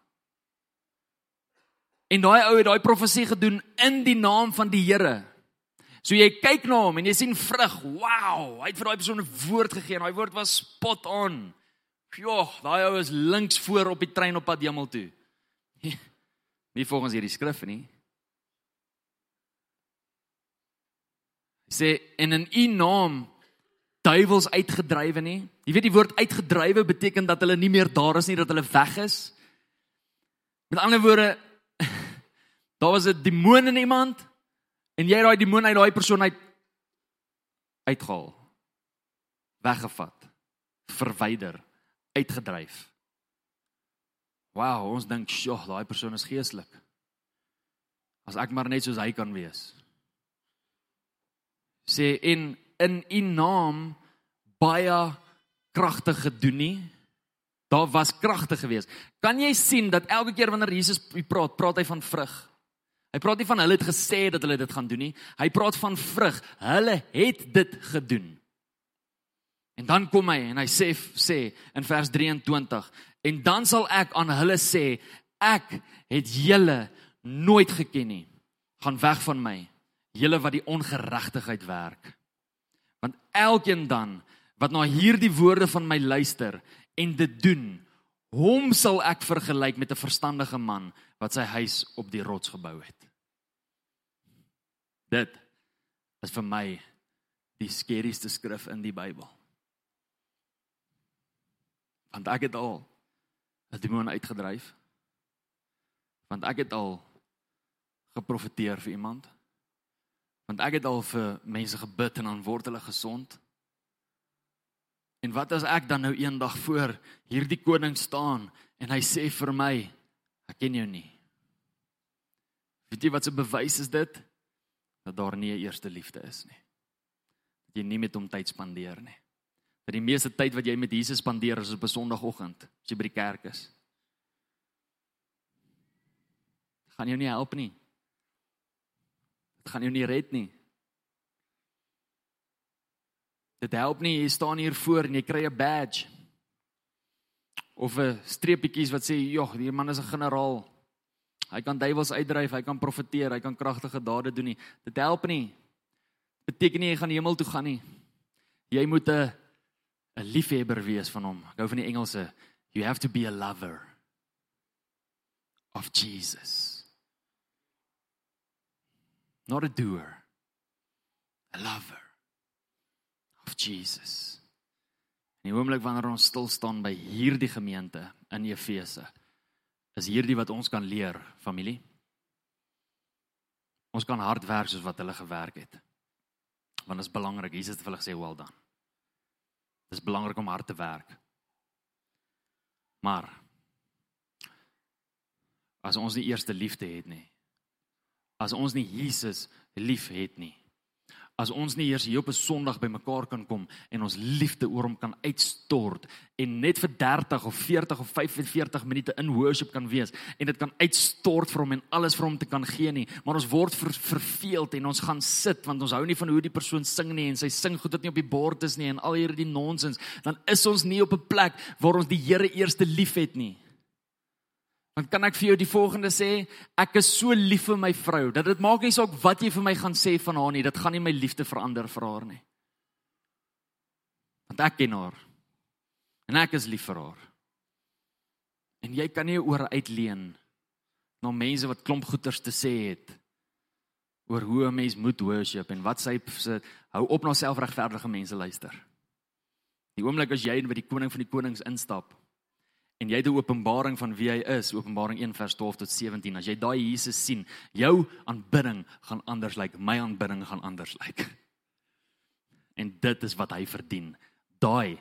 En daai ou het daai profesie gedoen in die naam van die Here. So jy kyk na hom en jy sien vrug. Wow, hy het vir daai persoon 'n woord gegee en daai woord was spot on. Jo, daai ou is links voor op die trein op pad hemel toe. Nie volgens hierdie skrif nie. Hy sê en in u naam duiwels uitgedrywe nie. Jy weet die woord uitgedrywe beteken dat hulle nie meer daar is nie, dat hulle weg is. Met ander woorde Daar was 'n demoon in iemand en jy het daai demoon uit daai persoon uit uitgehaal. Weggevat. Verwyder, uitgedryf. Wow, ons dink, "Sjoe, daai persoon is geestelik." As ek maar net soos hy kan wees. Sê en in u naam baie kragtig gedoen nie. Daar was kragte gewees. Kan jy sien dat elke keer wanneer Jesus praat, praat hy van vrug? Hy praat nie van hulle het gesê dat hulle dit gaan doen nie. Hy praat van vrug. Hulle het dit gedoen. En dan kom hy en hy sê sê in vers 23 en dan sal ek aan hulle sê ek het julle nooit geken nie. Gaan weg van my, julle wat die ongeregtigheid werk. Want elkeen dan wat na hierdie woorde van my luister en dit doen, hom sal ek vergelyk met 'n verstandige man wat sy huis op die rots gebou het. Dit is vir my die skerieste skrif in die Bybel. Want ek het al 'n demoon uitgedryf. Want ek het al geprofeteer vir iemand. Want ek het al vir mense gebid en dan word hulle gesond. En wat as ek dan nou eendag voor hierdie koning staan en hy sê vir my ek ken jou nie. Weet jy wat se bewys is dit? Dat daar nie 'n eerste liefde is nie. Dat jy nie met hom tyd spandeer nie. Dat die meeste tyd wat jy met Jesus spandeer is op 'n Sondagoggend, as jy by die kerk is. Dit gaan jou nie help nie. Dit gaan jou nie red nie. Dit help nie jy staan hier voor en jy kry 'n badge of 'n streepietjies wat sê, "Jog, hierdie man is 'n generaal. Hy kan duiwels uitdryf, hy kan profeteer, hy kan kragtige dade doen nie." Dit help nie. Dit beteken nie jy gaan hemel toe gaan nie. Jy moet 'n 'n liefhebber wees van hom. Ek hou van die Engelse. You have to be a lover of Jesus. Not a doer. A lover of Jesus. In die oomblik wanneer ons stil staan by hierdie gemeente in Efese, is hierdie wat ons kan leer, familie. Ons kan hard werk soos wat hulle gewerk het. Want dit is belangrik. Jesus het vir hulle gesê, "Well done." Dit is belangrik om hard te werk. Maar as ons nie eerste liefde het nie, as ons nie Jesus lief het nie, as ons nie eers hier op 'n Sondag bymekaar kan kom en ons liefde oor hom kan uitstort en net vir 30 of 40 of 45 minute in worship kan wees en dit kan uitstort vir hom en alles vir hom te kan gee nie maar ons word ver, verveeld en ons gaan sit want ons hou nie van hoe die persoon sing nie en sy sing goed wat nie op die bord is nie en al hierdie nonsens dan is ons nie op 'n plek waar ons die Here eerste liefhet nie Want kan ek vir jou die volgende sê, ek is so lief vir my vrou dat dit maak nie saak wat jy vir my gaan sê van haar nie, dit gaan nie my liefde verander vir haar nie. Want ek ken haar. En ek is lief vir haar. En jy kan nie oor uitleen na mense wat klomp goeters te sê het oor hoe 'n mens moet worship en wat sy se hou op na selfregverdige mense luister. Die oomblik as jy by die koning van die konings instap, en jy het 'n openbaring van wie hy is, Openbaring 1 vers 12 tot 17. As jy daai Jesus sien, jou aanbidding gaan anders lyk, like, my aanbidding gaan anders lyk. Like. En dit is wat hy verdien. Daai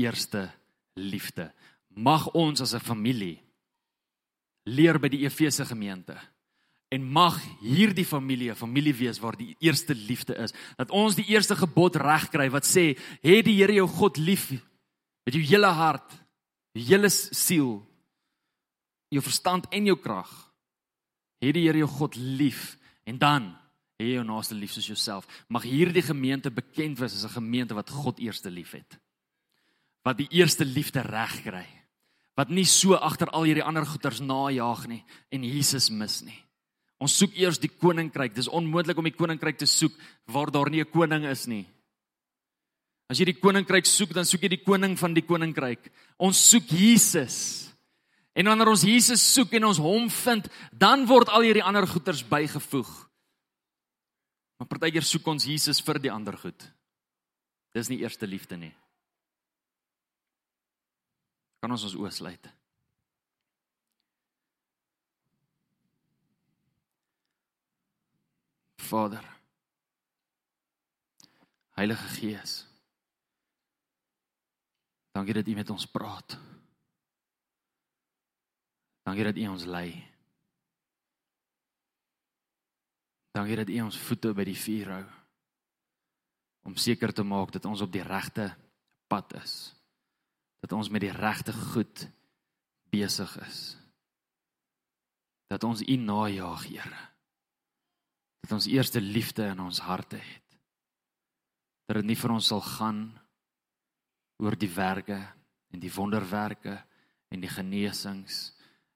eerste liefde. Mag ons as 'n familie leer by die Efese gemeente en mag hierdie familie 'n familie wees waar die eerste liefde is. Dat ons die eerste gebod regkry wat sê: "Hê die Here jou God lief met jou hele hart, hele siel, jou verstand en jou krag. Hê die Here jou God lief en dan hê jou naaste lief soos jouself. Mag hierdie gemeente bekend wees as 'n gemeente wat God eerste liefhet. Wat die eerste liefde reg kry. Wat nie so agter al hierdie ander goeters najag nie en Jesus mis nie. Ons soek eers die koninkryk. Dis onmoontlik om die koninkryk te soek waar daar nie 'n koning is nie. As jy die koninkryk soek, dan soek jy die koning van die koninkryk. Ons soek Jesus. En wanneer ons Jesus soek en ons hom vind, dan word al hierdie ander goeders bygevoeg. Maar partykeer soek ons Jesus vir die ander goed. Dis nie eerste liefde nie. Kan ons ons oë sluit? Vader. Heilige Gees. Dankie dat U met ons praat. Dankie dat U ons lei. Dankie dat U ons voete by die vuur hou om seker te maak dat ons op die regte pad is. Dat ons met die regte goed besig is. Dat ons U najag, Here. Dat ons eerste liefde in ons harte het. Dat dit nie vir ons sal gaan oor die werke en die wonderwerke en die genesings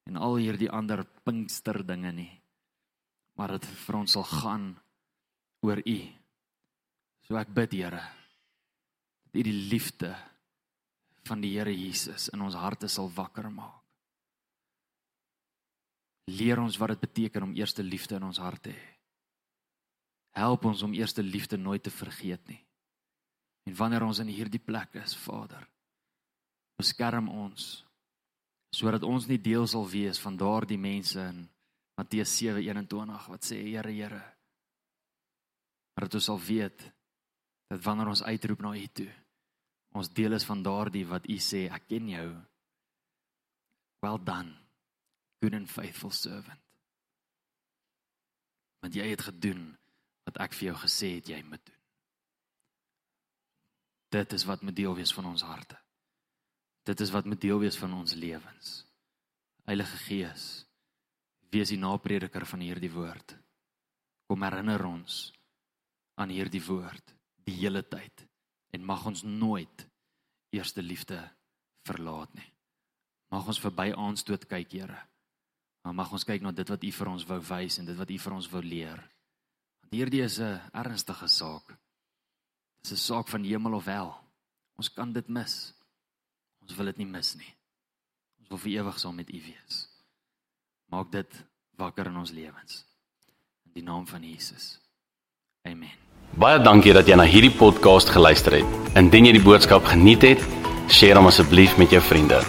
en al hierdie ander pinkster dinge nie. Maar dit vir ons sal gaan oor U. So ek bid, Here, dat U die liefde van die Here Jesus in ons harte sal wakker maak. Leer ons wat dit beteken om eerste liefde in ons hart te hê. Help ons om eerste liefde nooit te vergeet nie. En wanneer ons in hierdie plek is, Vader, beskerm ons sodat ons nie deel sal wees van daardie mense in Matteus 7:21 wat sê Here, Here. Maar dat ons sal weet dat wanneer ons uitroep na U toe, ons deel is van daardie wat U sê, ek ken jou. Well done, good and faithful servant. Want jy het gedoen wat ek vir jou gesê het jy moet doen. Dit is wat moet deel wees van ons harte. Dit is wat moet deel wees van ons lewens. Heilige Gees, wees die naprediker van hierdie woord. Kom herinner ons aan hierdie woord die hele tyd en mag ons nooit eerste liefde verlaat nie. Mag ons verby aanstoot kyk, Here. Maar mag ons kyk na dit wat U vir ons wou wys en dit wat U vir ons wou leer. Want hierdie is 'n ernstige saak. Dis 'n saak van hemel of hel. Ons kan dit mis. Ons wil dit nie mis nie. Ons wil vir ewig saam met U wees. Maak dit wakker in ons lewens. In die naam van Jesus. Amen. Baie dankie dat jy na hierdie podcast geluister het. Indien jy die boodskap geniet het, deel hom asseblief met jou vriende.